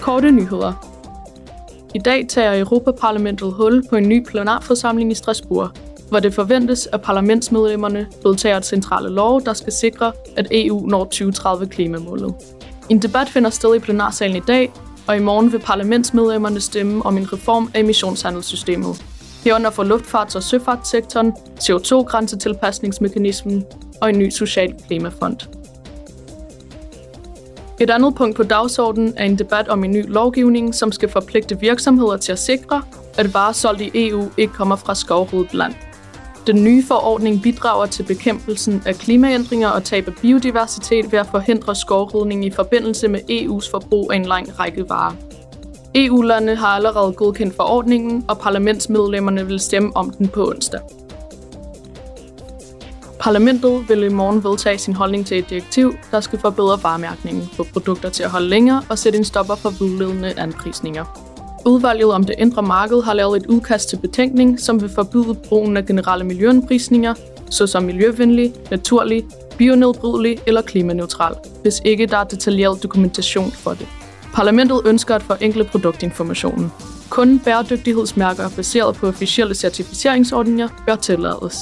Korte nyheder. I dag tager Europaparlamentet hul på en ny plenarforsamling i Strasbourg, hvor det forventes, at parlamentsmedlemmerne vedtager et centrale lov, der skal sikre, at EU når 2030 klimamålet. En debat finder sted i plenarsalen i dag, og i morgen vil parlamentsmedlemmerne stemme om en reform af emissionshandelssystemet. Herunder for luftfarts- og søfartssektoren, CO2-grænsetilpasningsmekanismen og en ny social klimafond. Et andet punkt på dagsordenen er en debat om en ny lovgivning, som skal forpligte virksomheder til at sikre, at varer solgt i EU ikke kommer fra skovryddet land. Den nye forordning bidrager til bekæmpelsen af klimaændringer og tab af biodiversitet ved at forhindre skovrydning i forbindelse med EU's forbrug af en lang række varer. EU-lande har allerede godkendt forordningen, og parlamentsmedlemmerne vil stemme om den på onsdag. Parlamentet vil i morgen vedtage sin holdning til et direktiv, der skal forbedre varemærkningen på produkter til at holde længere og sætte en stopper for vildledende anprisninger. Udvalget om det indre marked har lavet et udkast til betænkning, som vil forbyde brugen af generelle miljøanprisninger, såsom miljøvenlig, naturlig, bionedbrydelig eller klimaneutral, hvis ikke der er detaljeret dokumentation for det. Parlamentet ønsker at forenkle produktinformationen. Kun bæredygtighedsmærker baseret på officielle certificeringsordninger bør tillades.